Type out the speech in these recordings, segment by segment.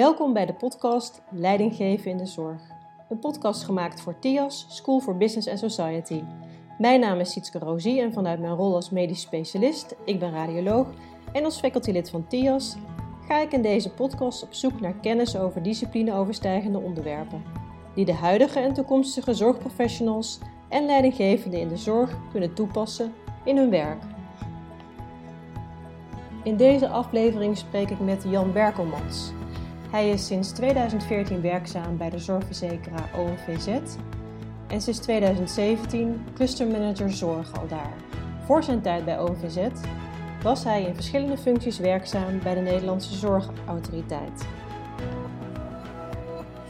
Welkom bij de podcast Leiding geven in de zorg. Een podcast gemaakt voor TIAS, School for Business and Society. Mijn naam is Sietske Rosie en vanuit mijn rol als medisch specialist, ik ben radioloog en als facultylid van TIAS, ga ik in deze podcast op zoek naar kennis over disciplineoverstijgende onderwerpen, die de huidige en toekomstige zorgprofessionals en leidinggevenden in de zorg kunnen toepassen in hun werk. In deze aflevering spreek ik met Jan Berkelmans. Hij is sinds 2014 werkzaam bij de zorgverzekeraar OMVZ en sinds 2017 clustermanager zorg al daar. Voor zijn tijd bij OMVZ was hij in verschillende functies werkzaam bij de Nederlandse Zorgautoriteit.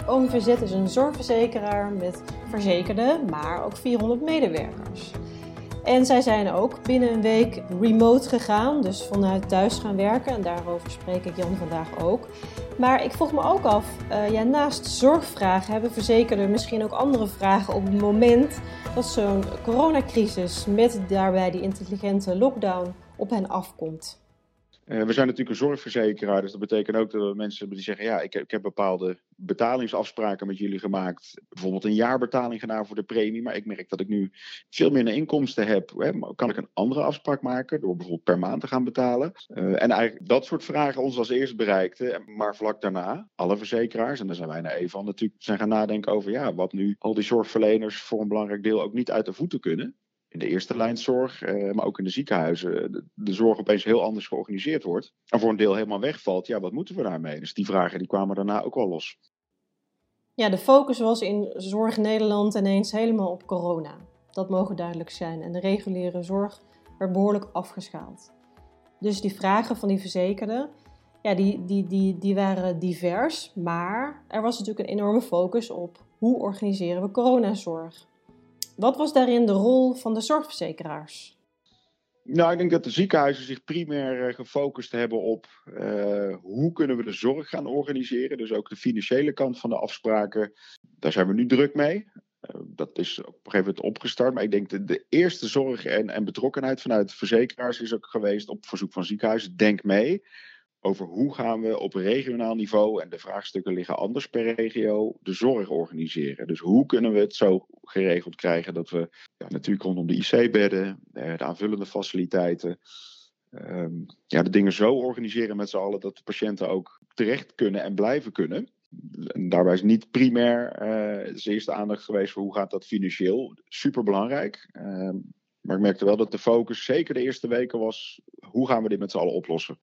OMVZ is een zorgverzekeraar met verzekerde, maar ook 400 medewerkers. En zij zijn ook binnen een week remote gegaan, dus vanuit thuis gaan werken. En daarover spreek ik Jan vandaag ook. Maar ik vroeg me ook af, ja, naast zorgvragen hebben verzekerden misschien ook andere vragen op het moment dat zo'n coronacrisis met daarbij die intelligente lockdown op hen afkomt. Uh, we zijn natuurlijk een zorgverzekeraar, dus dat betekent ook dat we mensen die zeggen: ja, ik ik heb, bepaalde betalingsafspraken met jullie gemaakt. Bijvoorbeeld een jaarbetaling gedaan voor de premie, maar ik merk dat ik nu veel minder inkomsten heb. Hè, kan ik een andere afspraak maken door bijvoorbeeld per maand te gaan betalen? Uh, en eigenlijk dat soort vragen ons als eerst bereikten, maar vlak daarna alle verzekeraars, en daar zijn wij naar even natuurlijk, zijn gaan nadenken over: ja, wat nu al die zorgverleners voor een belangrijk deel ook niet uit de voeten kunnen in de eerste lijnzorg, eh, maar ook in de ziekenhuizen, de, de, zorg opeens heel anders georganiseerd wordt. En voor een deel helemaal wegvalt, ja, wat moeten we daarmee? Dus die vragen die kwamen daarna ook wel los. Ja, de focus was in Zorg Nederland ineens helemaal op corona. Dat mogen duidelijk zijn. En de reguliere zorg werd behoorlijk afgeschaald. Dus die vragen van die verzekerden, ja, die, die, die, die waren divers. Maar er was natuurlijk een enorme focus op hoe organiseren we coronazorg. Wat was daarin de rol van de zorgverzekeraars? Nou, ik denk dat de ziekenhuizen zich primair eh, gefocust hebben op uh, hoe kunnen we de zorg gaan organiseren. Dus ook de financiële kant van de afspraken. Daar zijn we nu druk mee. Uh, dat is op een gegeven moment opgestart. Maar ik denk dat de eerste zorg en, en betrokkenheid vanuit verzekeraars is ook geweest op verzoek van ziekenhuizen. Denk mee over hoe gaan we op regionaal niveau, en de vraagstukken liggen anders per regio, de zorg organiseren. Dus hoe kunnen we het zo geregeld krijgen dat we ja, natuurlijk rondom de IC-bedden, eh, de aanvullende faciliteiten, um, ja, de dingen zo organiseren met z'n allen dat de patiënten ook terecht kunnen en blijven kunnen. En daarbij is niet primair uh, de eerste aandacht geweest voor hoe gaat dat financieel. Super belangrijk. Uh, maar ik merkte wel dat de focus zeker de eerste weken was: hoe gaan we dit met z'n allen oplossen?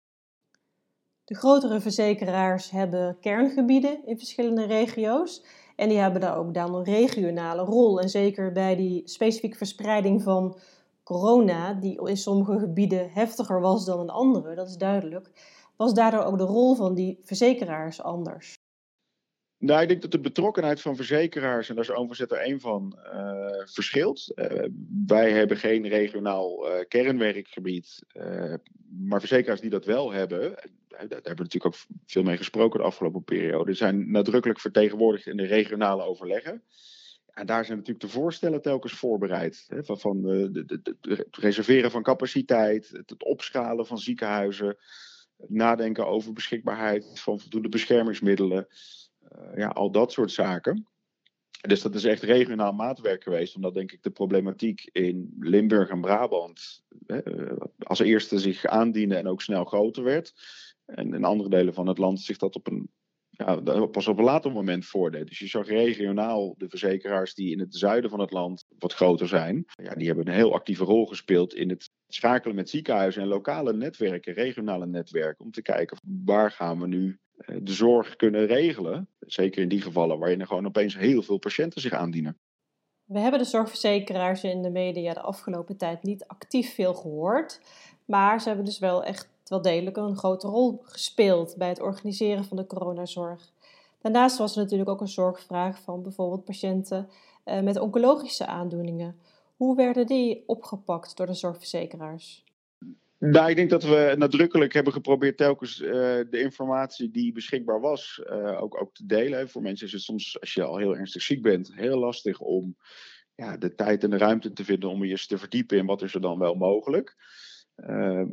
De grotere verzekeraars hebben kerngebieden in verschillende regio's. En die hebben daar ook dan een regionale rol. En zeker bij die specifieke verspreiding van corona, die in sommige gebieden heftiger was dan in andere, dat is duidelijk, was daardoor ook de rol van die verzekeraars anders. Nou, ik denk dat de betrokkenheid van verzekeraars, en daar is OMVZ er één van, uh, verschilt. Uh, wij hebben geen regionaal uh, kernwerkgebied, maar verzekeraars die dat wel hebben, daar hebben we natuurlijk ook veel mee gesproken de afgelopen periode, zijn nadrukkelijk vertegenwoordigd in de regionale overleggen. En daar zijn natuurlijk de voorstellen telkens voorbereid. Hè, van, van de, de, het reserveren van capaciteit, het opschalen van ziekenhuizen, nadenken over beschikbaarheid van voldoende beschermingsmiddelen. Eh, ja, al dat soort zaken. Dus dat is echt regionaal maatwerk geweest, omdat denk ik de problematiek in Limburg en Brabant hè, eh, als eerste zich aandiende en ook snel groter werd. En in andere delen van het land zich dat op een, ja, pas op een later moment voordeed. Dus je zag regionaal de verzekeraars die in het zuiden van het land wat groter zijn, ja, die hebben een heel actieve rol gespeeld in het schakelen met ziekenhuizen en lokale netwerken, regionale netwerken, om te kijken waar gaan we nu de zorg kunnen regelen. Zeker in die gevallen waarin er gewoon opeens heel veel patiënten zich aandienen. We hebben de zorgverzekeraars in de media de afgelopen tijd niet actief veel gehoord. Maar ze hebben dus wel echt wel degelijk een grote rol gespeeld bij het organiseren van de coronazorg. Daarnaast was er natuurlijk ook een zorgvraag van bijvoorbeeld patiënten eh, met oncologische aandoeningen. Hoe werden die opgepakt door de zorgverzekeraars? Nou, ik denk dat we nadrukkelijk hebben geprobeerd telkens uh, de informatie die beschikbaar was uh, ook, ook te delen. Voor mensen is het soms, als je al heel ernstig ziek bent, heel lastig om ja, de tijd en de ruimte te vinden om je eens te verdiepen in wat is er dan wel mogelijk.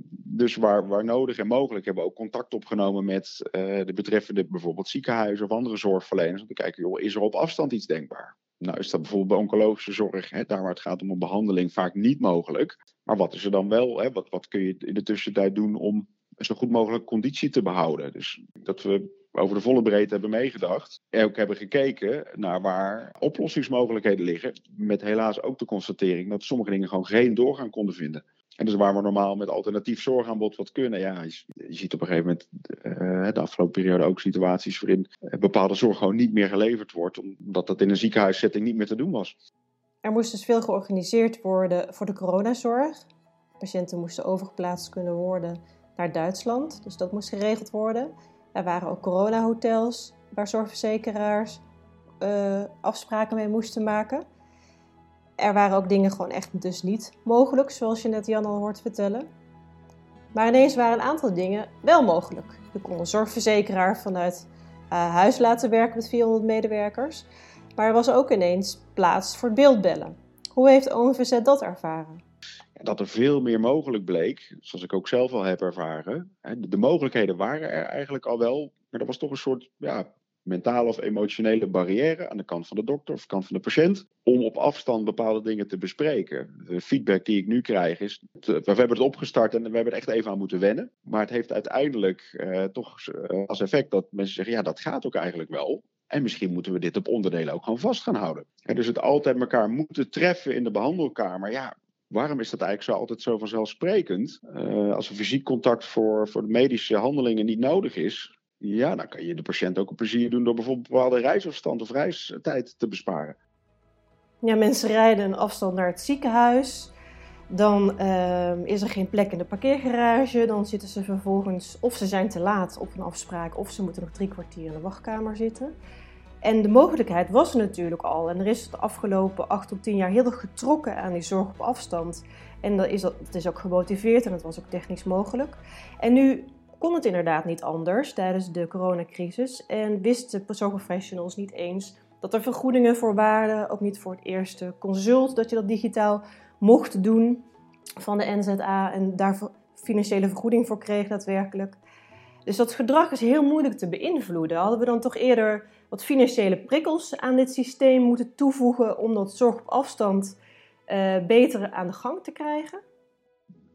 dus waar, waar nodig en mogelijk hebben we ook contact opgenomen met de betreffende bijvoorbeeld ziekenhuizen of andere zorgverleners. Om te kijken, joh, is er op afstand iets denkbaar? Nou is dat bijvoorbeeld bij oncologische zorg, hè, daar waar het gaat om een behandeling, vaak niet mogelijk. Maar wat is er dan wel? Hè? Wat, wat kun je in de tussentijd doen om zo goed mogelijk conditie te behouden? Dus dat we over de volle breedte hebben meegedacht. En ook hebben gekeken naar waar oplossingsmogelijkheden liggen. Met helaas ook de constatering dat sommige dingen gewoon geen doorgang konden vinden. En dus waar we normaal met alternatief zorgaanbod wat kunnen. Ja, je, ziet op een gegeven moment uh, de afgelopen periode ook situaties waarin eh, bepaalde zorg gewoon niet meer geleverd wordt. Omdat dat in een ziekenhuissetting niet meer te doen was. Er moest dus veel georganiseerd worden voor de coronazorg. Patiënten moesten overgeplaatst kunnen worden naar Duitsland. Dus dat moest geregeld worden. Er waren ook coronahotels waar zorgverzekeraars uh, afspraken mee moesten maken. Er waren ook dingen gewoon echt dus niet mogelijk, zoals je net Jan al hoort vertellen. Maar ineens waren een aantal dingen wel mogelijk. Je kon een zorgverzekeraar vanuit uh, huis laten werken met 400 medewerkers. Maar er was ook ineens plaats voor beeldbellen. Hoe heeft OMVZ dat ervaren? dat er veel meer mogelijk bleek, zoals ik ook zelf al heb ervaren. De mogelijkheden waren er eigenlijk al wel, maar er was toch een soort ja, mentale of emotionele barrière aan de kant van de dokter of de kant van de patiënt om op afstand bepaalde dingen te bespreken. De feedback die ik nu krijg is, we hebben het opgestart en we hebben er echt even aan moeten wennen. Maar het heeft uiteindelijk eh, toch eh, als effect dat mensen zeggen, ja dat gaat ook eigenlijk wel. En misschien moeten we dit op onderdelen ook gewoon vast gaan houden. En dus het altijd elkaar moeten treffen in de behandelkamer. Ja, waarom is dat eigenlijk zo altijd zo vanzelfsprekend? Uh, als een fysiek contact voor, voor de medische handelingen niet nodig is, ja, dan kan je de patiënt ook een plezier doen door bijvoorbeeld bepaalde reisafstand of reistijd te besparen. Ja, mensen rijden een afstand naar het ziekenhuis. Dan uh, is er geen plek in de parkeergarage. Dan zitten ze vervolgens, of ze zijn te laat op een afspraak, of ze moeten nog drie kwartier in de wachtkamer zitten. En de mogelijkheid was er natuurlijk al. En er is de afgelopen acht tot tien jaar heel erg getrokken aan die zorg op afstand. En dat is, dat, het is ook gemotiveerd en het was ook technisch mogelijk. En nu kon het inderdaad niet anders tijdens de coronacrisis. En wisten zorgprofessionals niet eens dat er vergoedingen voor waren. Ook niet voor het eerste consult, dat je dat digitaal mocht doen van de NZA. En daar financiële vergoeding voor kreeg daadwerkelijk. Dus dat gedrag is heel moeilijk te beïnvloeden. Hadden we dan toch eerder wat financiële prikkels aan dit systeem moeten toevoegen om dat zorg op afstand uh, beter aan de gang te krijgen?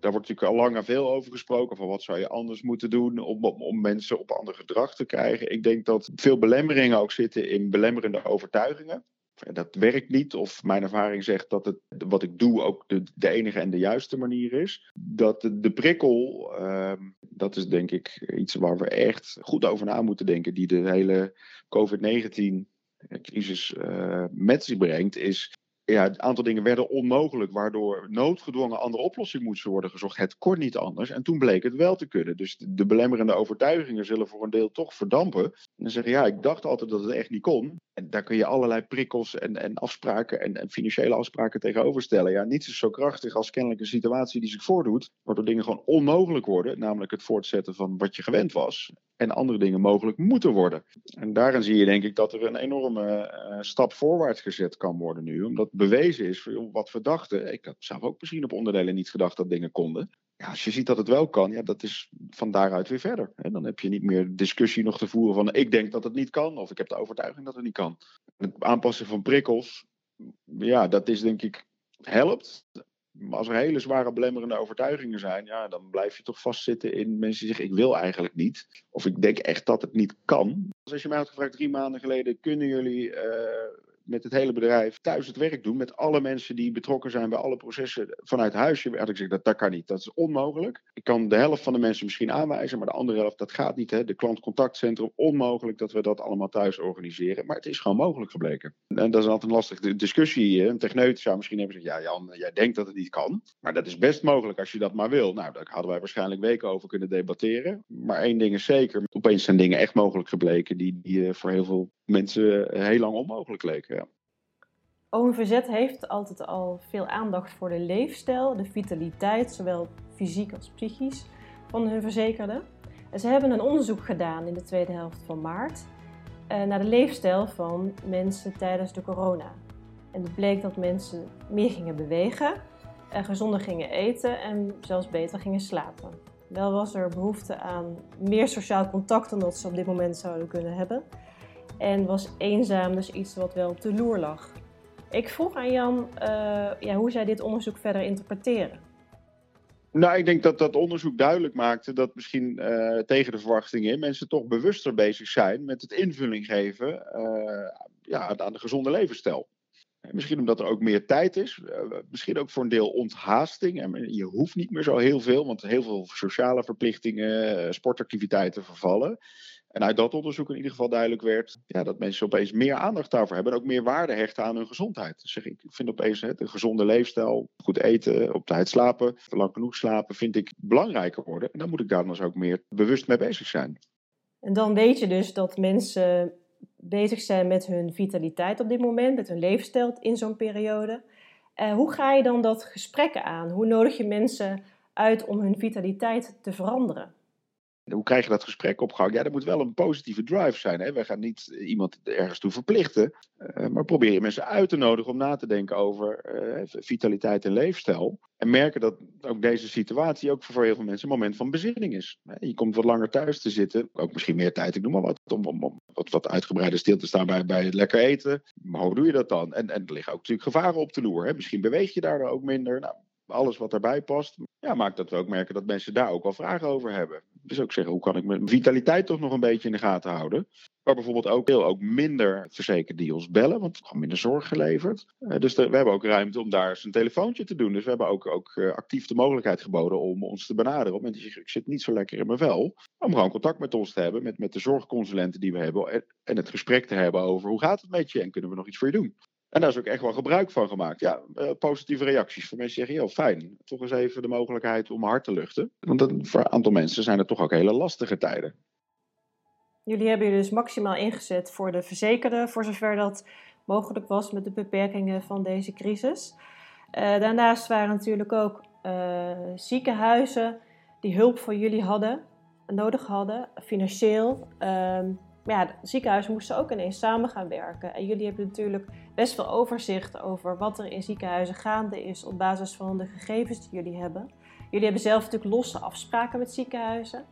Daar wordt natuurlijk al lang en veel over gesproken. Van wat zou je anders moeten doen om, om, om, mensen op ander gedrag te krijgen. Ik denk dat veel belemmeringen ook zitten in belemmerende overtuigingen. Dat werkt niet, of mijn ervaring zegt dat het, wat ik doe ook de, enige en de juiste manier is. Dat de, prikkel, uh, dat is denk ik iets waar we echt goed over na moeten denken. Die de hele COVID-19-crisis uh, met zich brengt, is ja, een aantal dingen werden onmogelijk, waardoor noodgedwongen andere oplossingen moesten worden gezocht. Het kon niet anders. En toen bleek het wel te kunnen. Dus de belemmerende overtuigingen zullen voor een deel toch verdampen. En zeggen, ja, ik dacht altijd dat het echt niet kon. En daar kun je allerlei prikkels en, en afspraken en, en financiële afspraken tegenover stellen. Ja, niets is zo krachtig als kennelijk een situatie die zich voordoet, waardoor dingen gewoon onmogelijk worden. Namelijk het voortzetten van wat je gewend was. En andere dingen mogelijk moeten worden. En daarin zie je denk ik dat er een enorme uh, stap voorwaarts gezet kan worden nu. Omdat bewezen is wat we dachten. Ik had zelf ook misschien op onderdelen niet gedacht dat dingen konden. Ja, als je ziet dat het wel kan, ja, dat is van daaruit weer verder. En dan heb je niet meer discussie nog te voeren van ik denk dat het niet kan, of ik heb de overtuiging dat het niet kan. Het aanpassen van prikkels, ja, dat is denk ik helpt. Maar als er hele zware belemmerende overtuigingen zijn, ja, dan blijf je toch vastzitten in mensen die zeggen: Ik wil eigenlijk niet. Of ik denk echt dat het niet kan. als je mij had gevraagd drie maanden geleden: Kunnen jullie uh, met het hele bedrijf thuis het werk doen. Met alle mensen die betrokken zijn bij alle processen vanuit huis. Had ik gezegd, dat, dat kan niet. Dat is onmogelijk. Ik kan de helft van de mensen misschien aanwijzen, maar de andere helft, dat gaat niet. Hè. De klantcontactcentrum, onmogelijk dat we dat allemaal thuis organiseren. Maar het is gewoon mogelijk gebleken. En dat is altijd een lastige discussie. Een techneut zou misschien hebben gezegd, ja Jan, jij denkt dat het niet kan. Maar dat is best mogelijk als je dat maar wil. Nou, daar hadden wij waarschijnlijk weken over kunnen debatteren. Maar één ding is zeker, opeens zijn dingen echt mogelijk gebleken die, die eh, voor heel veel mensen heel lang onmogelijk leken. Ja. Heeft altijd al veel aandacht voor de leefstijl, de vitaliteit, zowel fysiek als psychisch, van hun verzekerden. En ze hebben een onderzoek gedaan in de tweede helft van maart eh, naar de leefstijl van mensen tijdens de corona. En het bleek dat mensen meer gingen bewegen, en gezonder gingen eten en zelfs beter gingen slapen. Wel was er behoefte aan meer sociaal contact dan dat ze op dit moment zouden kunnen hebben. En was eenzaam dus iets wat wel op de loer lag. Ik vroeg aan Jan uh, ja, hoe zij dit onderzoek verder interpreteren. Nou, ik denk dat dat onderzoek duidelijk maakte dat misschien uh, tegen de verwachtingen mensen toch bewuster bezig zijn met het invulling geven uh, ja, aan de gezonde levensstijl. Misschien omdat er ook meer tijd is. misschien ook voor een deel onthaasting. En je hoeft niet meer zo heel veel, want heel veel sociale verplichtingen, sportactiviteiten vervallen. En uit dat onderzoek in ieder geval duidelijk werd ja, dat mensen opeens meer aandacht daarvoor hebben en ook meer waarde hechten aan hun gezondheid. Dus zeg ik, vind opeens het, een gezonde leefstijl, goed eten, op tijd slapen, lang genoeg slapen, vind ik belangrijker worden. En dan moet ik daar dan dus ook meer bewust mee bezig zijn. En dan weet je dus dat mensen bezig zijn met hun vitaliteit op dit moment, met hun leefstijl in zo'n periode. Uh, hoe ga je dan dat gesprek aan? Hoe nodig je mensen uit om hun vitaliteit te veranderen? Hoe krijg je dat gesprek op gang? Ja, er moet wel een positieve drive zijn. Hè? Wij gaan niet iemand ergens toe verplichten, uh, maar proberen mensen uit te nodigen om na te denken over uh, vitaliteit en leefstijl. En merken dat ook deze situatie ook voor heel veel mensen een moment van bezinning is. Je komt wat langer thuis te zitten, ook misschien meer tijd, ik noem maar wat, om wat, wat uitgebreider stil te staan bij, bij het lekker eten. Maar hoe doe je dat dan? En, en er liggen ook natuurlijk gevaren op de loer. Hè? Misschien beweeg je daardoor ook minder. Nou, alles wat daarbij past, ja, maakt dat we ook merken dat mensen daar ook wel vragen over hebben. Dus ook zeggen, hoe kan ik mijn vitaliteit toch nog een beetje in de gaten houden? Maar bijvoorbeeld ook heel ook minder ons bellen, want gewoon minder zorg geleverd. Uh, dus we hebben ook ruimte om daar eens een telefoontje te doen. Dus we hebben ook, ook uh, actief de mogelijkheid geboden om ons te benaderen. Op het moment dat je ik zit niet zo lekker in mijn vel, om gewoon contact met ons te hebben, met, met de zorgconsulenten die we hebben. En, en het gesprek te hebben over hoe gaat het met je en kunnen we nog iets voor je doen. En daar is ook echt wel gebruik van gemaakt. Ja, uh, positieve reacties. Voor mensen zeggen, heel fijn. Toch eens even de mogelijkheid om hart te luchten. Want dat, voor een aantal mensen zijn het toch ook hele lastige tijden. Jullie hebben je dus maximaal ingezet voor de verzekerden, voor zover dat mogelijk was met de beperkingen van deze crisis. Uh, daarnaast waren natuurlijk ook uh, ziekenhuizen die hulp voor jullie hadden, nodig hadden, financieel. Ehm, maar ja, ziekenhuizen moesten ook ineens samen gaan werken. En jullie hebben natuurlijk best veel overzicht over wat er in ziekenhuizen gaande is op basis van de gegevens die jullie hebben. Jullie hebben zelf natuurlijk losse afspraken met ziekenhuizen.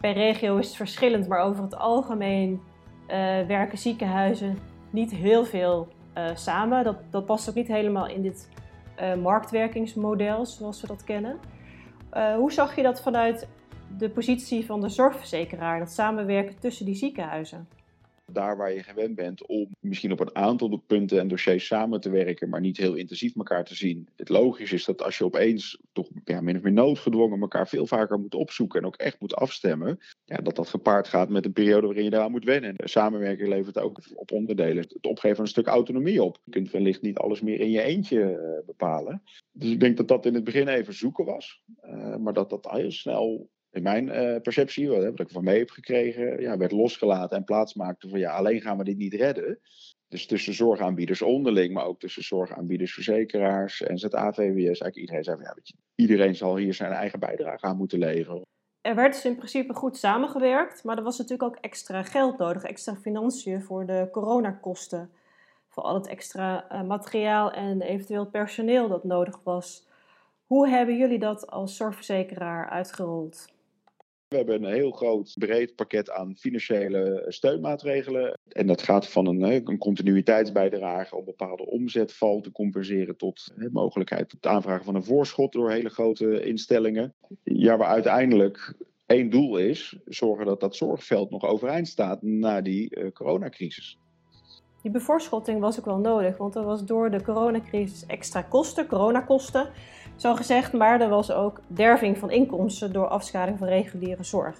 Per regio is het verschillend, maar over het algemeen uh, werken ziekenhuizen niet heel veel uh, samen. Dat, dat past ook niet helemaal in dit uh, marktwerkingsmodel zoals we dat kennen. hoe zag je dat vanuit de positie van de zorgverzekeraar, dat samenwerken tussen die ziekenhuizen? Daar waar je gewend bent om misschien op een aantal punten en dossiers samen te werken, maar niet heel intensief elkaar te zien. Het logisch is dat als je opeens toch ja, min of meer noodgedwongen elkaar veel vaker moet opzoeken en ook echt moet afstemmen, ja, dat dat gepaard gaat met een periode waarin je daaraan moet wennen. Samenwerking levert ook op onderdelen het opgeven van een stuk autonomie op. Je kunt wellicht niet alles meer in je eentje uh, bepalen. Dus ik denk dat dat in het begin even zoeken was, uh, maar dat dat heel snel in mijn uh, perceptie, wat, wat ik van mee heb gekregen, ja, werd losgelaten en plaats maakte van ja, alleen gaan we dit niet redden. Dus tussen zorgaanbieders onderling, maar ook tussen zorgaanbieders, verzekeraars en ZAVWS. Eigenlijk iedereen zei van ja, iedereen zal hier zijn eigen bijdrage aan moeten leveren. Er werd dus in principe goed samengewerkt, maar er was natuurlijk ook extra geld nodig, extra financiën voor de coronakosten. Voor al het extra uh, materiaal en eventueel personeel dat nodig was. Hoe hebben jullie dat als zorgverzekeraar uitgerold? We hebben een heel groot, breed pakket aan financiële steunmaatregelen. En dat gaat van een, een continuïteitsbijdrage om bepaalde omzetval te compenseren tot de mogelijkheid het aanvragen van een voorschot door hele grote instellingen. Ja, waar uiteindelijk één doel is: zorgen dat dat zorgveld nog overeind staat na die coronacrisis. Die bevoorschotting was ook wel nodig, want er was door de coronacrisis extra kosten, coronakosten zo gezegd, maar er was ook derving van inkomsten door afschaling van reguliere zorg.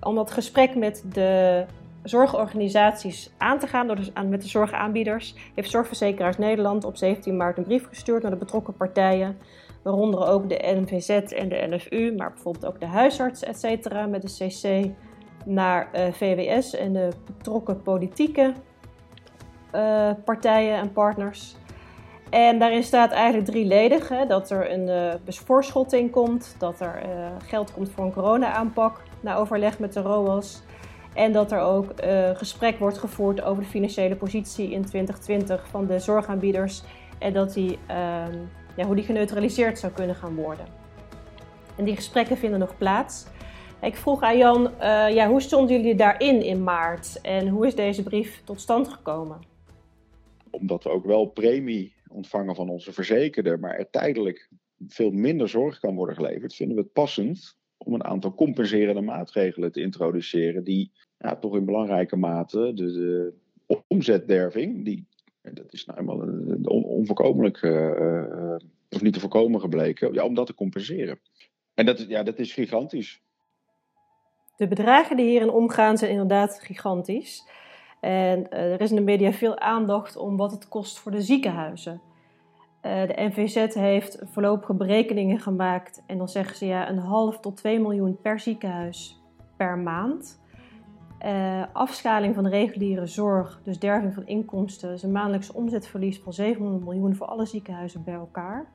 Om dat gesprek met de zorgorganisaties aan te gaan, de, met de zorgaanbieders, heeft Zorgverzekeraars Nederland op 17 maart een brief gestuurd naar de betrokken partijen, waaronder ook de NVZ en de NFU, maar bijvoorbeeld ook de huisarts, et cetera, met de CC naar eh, VWS en de betrokken politieke uh, partijen en partners. En daarin staat eigenlijk drieledig: hè, dat er een uh, voorschotting komt, dat er uh, geld komt voor een corona-aanpak na overleg met de ROAS. En dat er ook uh, gesprek wordt gevoerd over de financiële positie in 2020 van de zorgaanbieders. En dat die ehm, ja, hoe die geneutraliseerd zou kunnen gaan worden. En die gesprekken vinden nog plaats. Ik vroeg aan Jan, ja, hoe stonden jullie daarin in maart en hoe is deze brief tot stand gekomen? Omdat we ook wel premie ontvangen van onze verzekerder, maar er tijdelijk veel minder zorg kan worden geleverd, vinden we het passend om een aantal compenserende maatregelen te introduceren die ja, toch in belangrijke mate de, de omzetderving, die, dat is nou eenmaal een, onvoorkomelijk, uh, of niet te voorkomen gebleken, ja, om dat te compenseren. En dat, ja, dat is gigantisch. De bedragen die hierin omgaan zijn inderdaad gigantisch. En er is in de media veel aandacht om wat het kost voor de ziekenhuizen. Uh, de NVZ heeft voorlopige berekeningen gemaakt en dan zeggen ze ja, een half tot 2 miljoen per ziekenhuis per maand. Uh, afschaling van de reguliere zorg, dus derving van inkomsten, is een maandelijks omzetverlies van 700 miljoen voor alle ziekenhuizen bij elkaar.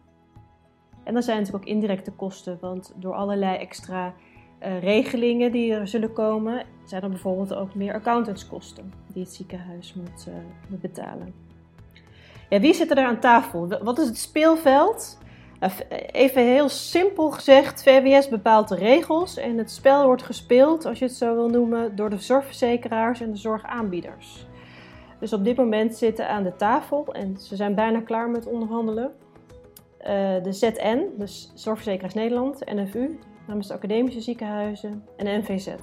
En dan zijn natuurlijk ook indirecte kosten, want door allerlei extra uh, regelingen die er zullen komen, zijn er bijvoorbeeld ook meer accountantskosten die het ziekenhuis moet, moet betalen. Ja, wie zit er aan tafel? Wat is het speelveld? Nou, even heel simpel gezegd, VWS bepaalt de regels en het spel wordt gespeeld, als je het zo wil noemen, door de zorgverzekeraars en de zorgaanbieders. Dus op dit moment zitten aan de tafel en ze zijn bijna klaar met onderhandelen. De ZN, dus Zorgverzekeraars Nederland, NFU, namens de academische ziekenhuizen en NVZ,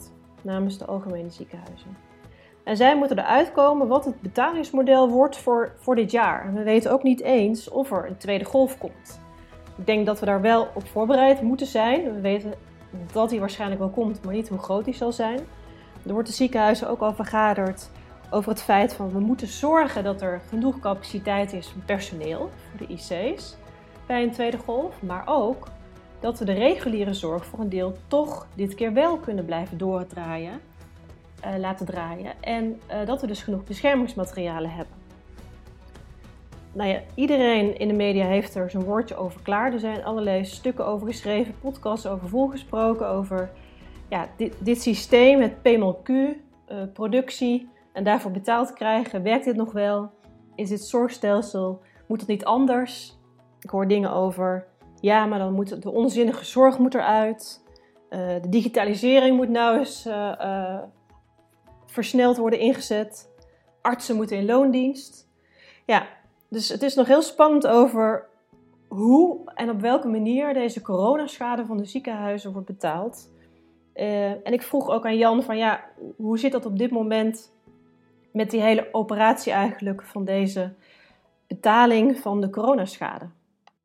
namens de algemene ziekenhuizen. En zij moeten eruit komen wat het betalingsmodel wordt voor, voor dit jaar. En we weten ook niet eens of er een tweede golf komt. Ik denk dat we daar wel op voorbereid moeten zijn. We weten dat die waarschijnlijk wel komt, maar niet hoe groot die zal zijn. Er wordt de ziekenhuizen ook al vergaderd over het feit van we moeten zorgen dat er genoeg capaciteit is personeel voor de IC's bij een tweede golf, maar ook dat we de reguliere zorg voor een deel toch dit keer wel kunnen blijven doordraaien uh, laten draaien. En uh, dat we dus genoeg beschermingsmaterialen hebben. Nou ja, iedereen in de media heeft er zijn woordje over klaar. Er zijn allerlei stukken over geschreven, podcasts over volgesproken, over ja, dit, dit systeem, het PMLQ, uh, eh, productie en daarvoor betaald krijgen. Werkt dit nog wel? Is dit zorgstelsel? Moet het niet anders? Ik hoor dingen over, ja, maar dan moet de onzinnige zorg moet eruit. de digitalisering moet nou eens versneld worden ingezet. Artsen moeten in loondienst. Ja, dus het is nog heel spannend over hoe en op welke manier deze coronaschade van de ziekenhuizen wordt betaald. Uh, en ik vroeg ook aan Jan van ja, hoe zit dat op dit moment met die hele operatie eigenlijk van deze betaling van de coronaschade?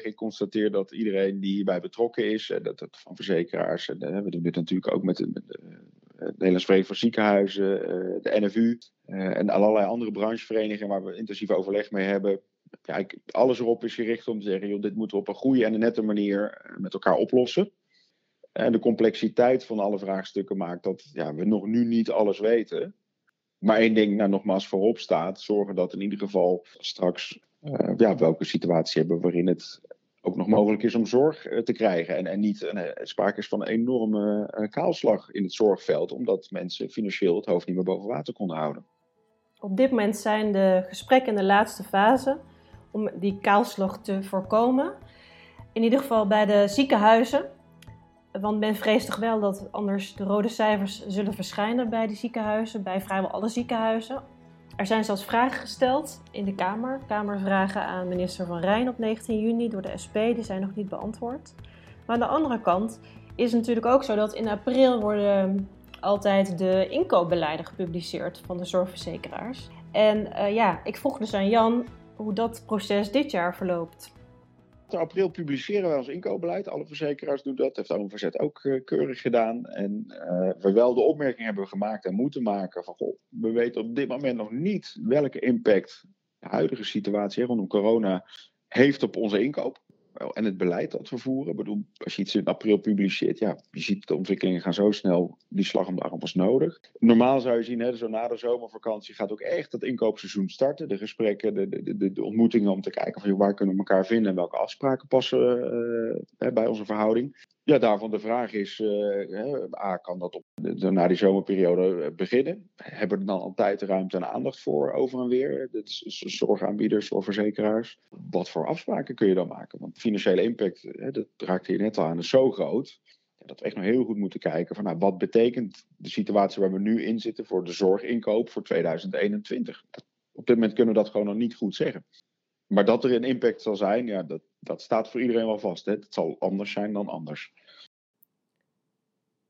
Ik constateer dat iedereen die hierbij betrokken is, dat het van verzekeraars, en we doen dit natuurlijk ook met de, de Nederlands Vereniging voor Ziekenhuizen, eh, de NFU eh, en allerlei andere brancheverenigingen waar we intensief overleg mee hebben. Ja, alles erop is gericht om te zeggen, joh, dit moeten we op een goede en een nette manier eh, met elkaar oplossen. En de complexiteit van alle vraagstukken maakt dat ja, we nog nu niet alles weten. Maar één ding nou, nogmaals voorop staat, zorgen dat in ieder geval straks ja, welke situatie hebben waarin het ook nog mogelijk is om zorg eh, te krijgen. En, en niet uh, sprake is van een enorme kaalslag in het zorgveld, omdat mensen financieel het hoofd niet meer boven water konden houden. Op dit moment zijn de gesprekken in de laatste fase om die kaalslag te voorkomen. In ieder geval bij de ziekenhuizen. Want men vreest toch wel dat anders de rode cijfers zullen verschijnen bij die ziekenhuizen, bij vrijwel alle ziekenhuizen. Er zijn zelfs vragen gesteld in de Kamer. Kamervragen aan minister Van Rijn op 19 juni door de SP. Die zijn nog niet beantwoord. Maar aan de andere kant is het natuurlijk ook zo dat in april worden altijd de inkoopbeleiden gepubliceerd van de zorgverzekeraars. En uh, ja, ik vroeg dus aan Jan hoe dat proces dit jaar verloopt. April publiceren wij ons inkoopbeleid. Alle verzekeraars doen dat. Heeft OMVZ ook uh, keurig gedaan. En uh, we wel de opmerking hebben gemaakt en moeten maken van... Goh, we weten op dit moment nog niet welke impact de huidige situatie rondom corona heeft op onze inkoop en het beleid dat we voeren. Bedoel, als je iets in april publiceert, ja, je ziet de ontwikkelingen gaan zo snel, die slag om de arm was nodig. Normaal zou je zien, hè, zo na de zomervakantie gaat ook echt het inkoopseizoen starten. De gesprekken, de, de, de, ontmoetingen om te kijken van waar kunnen we elkaar vinden en welke afspraken passen uh, bij onze verhouding. Ja, daarvan de vraag is, uh, A, kan dat op, na die zomerperiode beginnen? Hebben we er dan al tijd, ruimte en aandacht voor over en weer? Dat is zorgaanbieders of verzekeraars. Wat voor afspraken kun je dan maken? Want financiële impact, dat raakte je net al aan, is zo groot. Dat we echt nog heel goed moeten kijken van nou, wat betekent de situatie waar we nu in zitten voor de zorginkoop voor 2021. op dit moment kunnen we dat gewoon nog niet goed zeggen. Maar dat er een impact zal zijn, ja, dat, dat staat voor iedereen wel vast. Hè. Het zal anders zijn dan anders.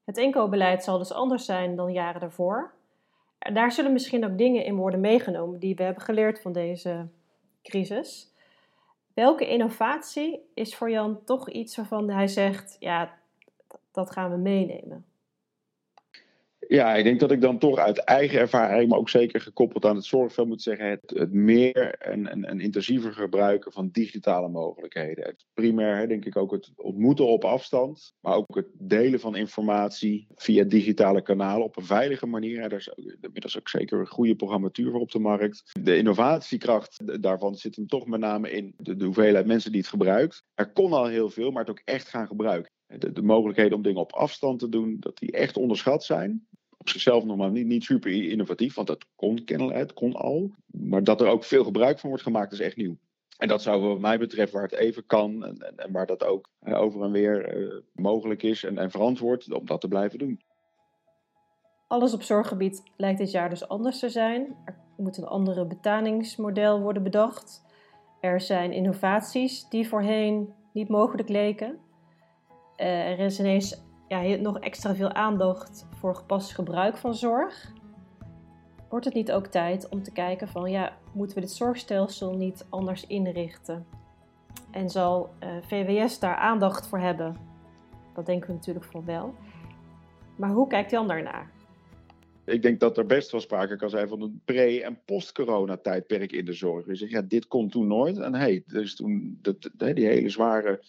Het inkoopbeleid zal dus anders zijn dan jaren daarvoor. Daar zullen misschien ook dingen in worden meegenomen die we hebben geleerd van deze crisis. Welke innovatie is voor Jan toch iets waarvan hij zegt: ja, dat gaan we meenemen? Ja, ik denk dat ik dan toch uit eigen ervaring, maar ook zeker gekoppeld aan het zorgveld moet zeggen, het, het meer en, en, en, intensiever gebruiken van digitale mogelijkheden. Het primair denk ik ook het ontmoeten op afstand, maar ook het delen van informatie via digitale kanalen op een veilige manier. Daar is inmiddels ook zeker een goede programmatuur voor op de markt. De innovatiekracht daarvan zit hem toch met name in de, de hoeveelheid mensen die het gebruikt. Er kon al heel veel, maar het ook echt gaan gebruiken. De, de, mogelijkheden om dingen op afstand te doen, dat die echt onderschat zijn zichzelf nog maar niet, niet super innovatief, want dat kon kennelijk, het kon al. Maar dat er ook veel gebruik van wordt gemaakt, is echt nieuw. En dat zou wat mij betreft, waar het even kan en, en, waar dat ook over en weer uh, mogelijk is en, en verantwoord, om dat te blijven doen. Alles op zorggebied lijkt dit jaar dus anders te zijn. Er moet een andere betalingsmodel worden bedacht. Er zijn innovaties die voorheen niet mogelijk leken. Uh, er is ineens ja, nog extra veel aandacht voor gepast gebruik van zorg. Wordt het niet ook tijd om te kijken van ja, moeten we dit zorgstelsel niet anders inrichten? En zal eh, VWS daar aandacht voor hebben? Dat denken we natuurlijk voor wel. Maar hoe kijkt Jan daarnaar? Ik denk dat er best wel sprake kan zijn van een pre- en post-corona-tijdperk in de zorg. Zegt, ja, dit kon toen nooit. En hey, dus toen dat, die hele zware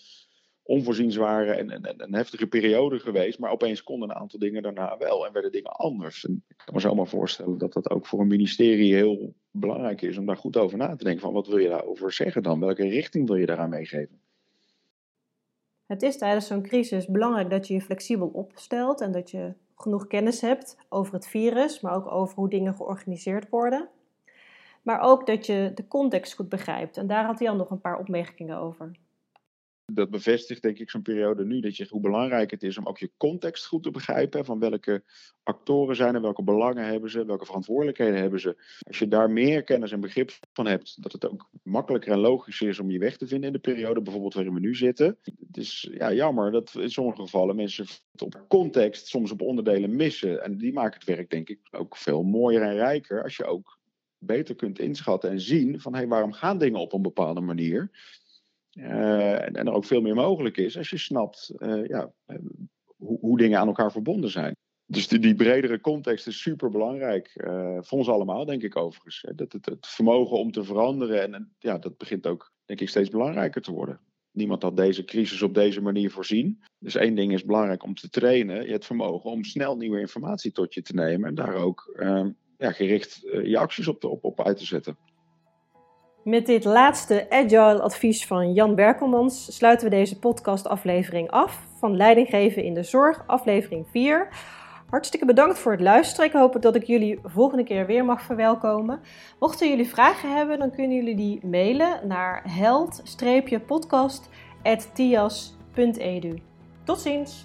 onvoorzien zware en, en, een heftige periode geweest. Maar opeens konden een aantal dingen daarna wel en werden dingen anders. En ik kan me zomaar voorstellen dat dat ook voor een ministerie heel belangrijk is om daar goed over na te denken. Van wat wil je daarover zeggen dan? Welke richting wil je daaraan meegeven? Het is tijdens zo'n crisis belangrijk dat je je flexibel opstelt en dat je genoeg kennis hebt over het virus, maar ook over hoe dingen georganiseerd worden. Maar ook dat je de context goed begrijpt. En daar had hij al nog een paar opmerkingen over dat bevestigt denk ik zo'n periode nu, dat je hoe belangrijk het is om ook je context goed te begrijpen. Van welke actoren zijn er, welke belangen hebben ze, welke verantwoordelijkheden hebben ze. Als je daar meer kennis en begrip van hebt, dat het ook makkelijker en logischer is om je weg te vinden in de periode, bijvoorbeeld waarin we nu zitten. Het is ja, jammer dat in sommige gevallen mensen op context soms op onderdelen missen. En die maken het werk denk ik ook veel mooier en rijker als je ook beter kunt inschatten en zien van hey, waarom gaan dingen op een bepaalde manier. Uh, en, er ook veel meer mogelijk is als je snapt uh, ja, hoe, hoe, dingen aan elkaar verbonden zijn. Dus die, die bredere context is super belangrijk. Voor ons allemaal, denk ik overigens. Dat het, het vermogen om te veranderen, en, en, ja, dat begint ook, denk ik, steeds belangrijker te worden. Niemand had deze crisis op deze manier voorzien. Dus één ding is belangrijk om te trainen: het vermogen om snel nieuwe informatie tot je te nemen en daar ook ja, gericht je acties op, op, op uit te zetten. Met dit laatste agile advies van Jan Berkelmans sluiten we deze podcastaflevering af van Leidinggeven in de Zorg, aflevering 4. Hartstikke bedankt voor het luisteren. Ik hoop dat ik jullie volgende keer weer mag verwelkomen. Mochten jullie vragen hebben, dan kunnen jullie die mailen naar held-podcast.tias.edu. Tot ziens!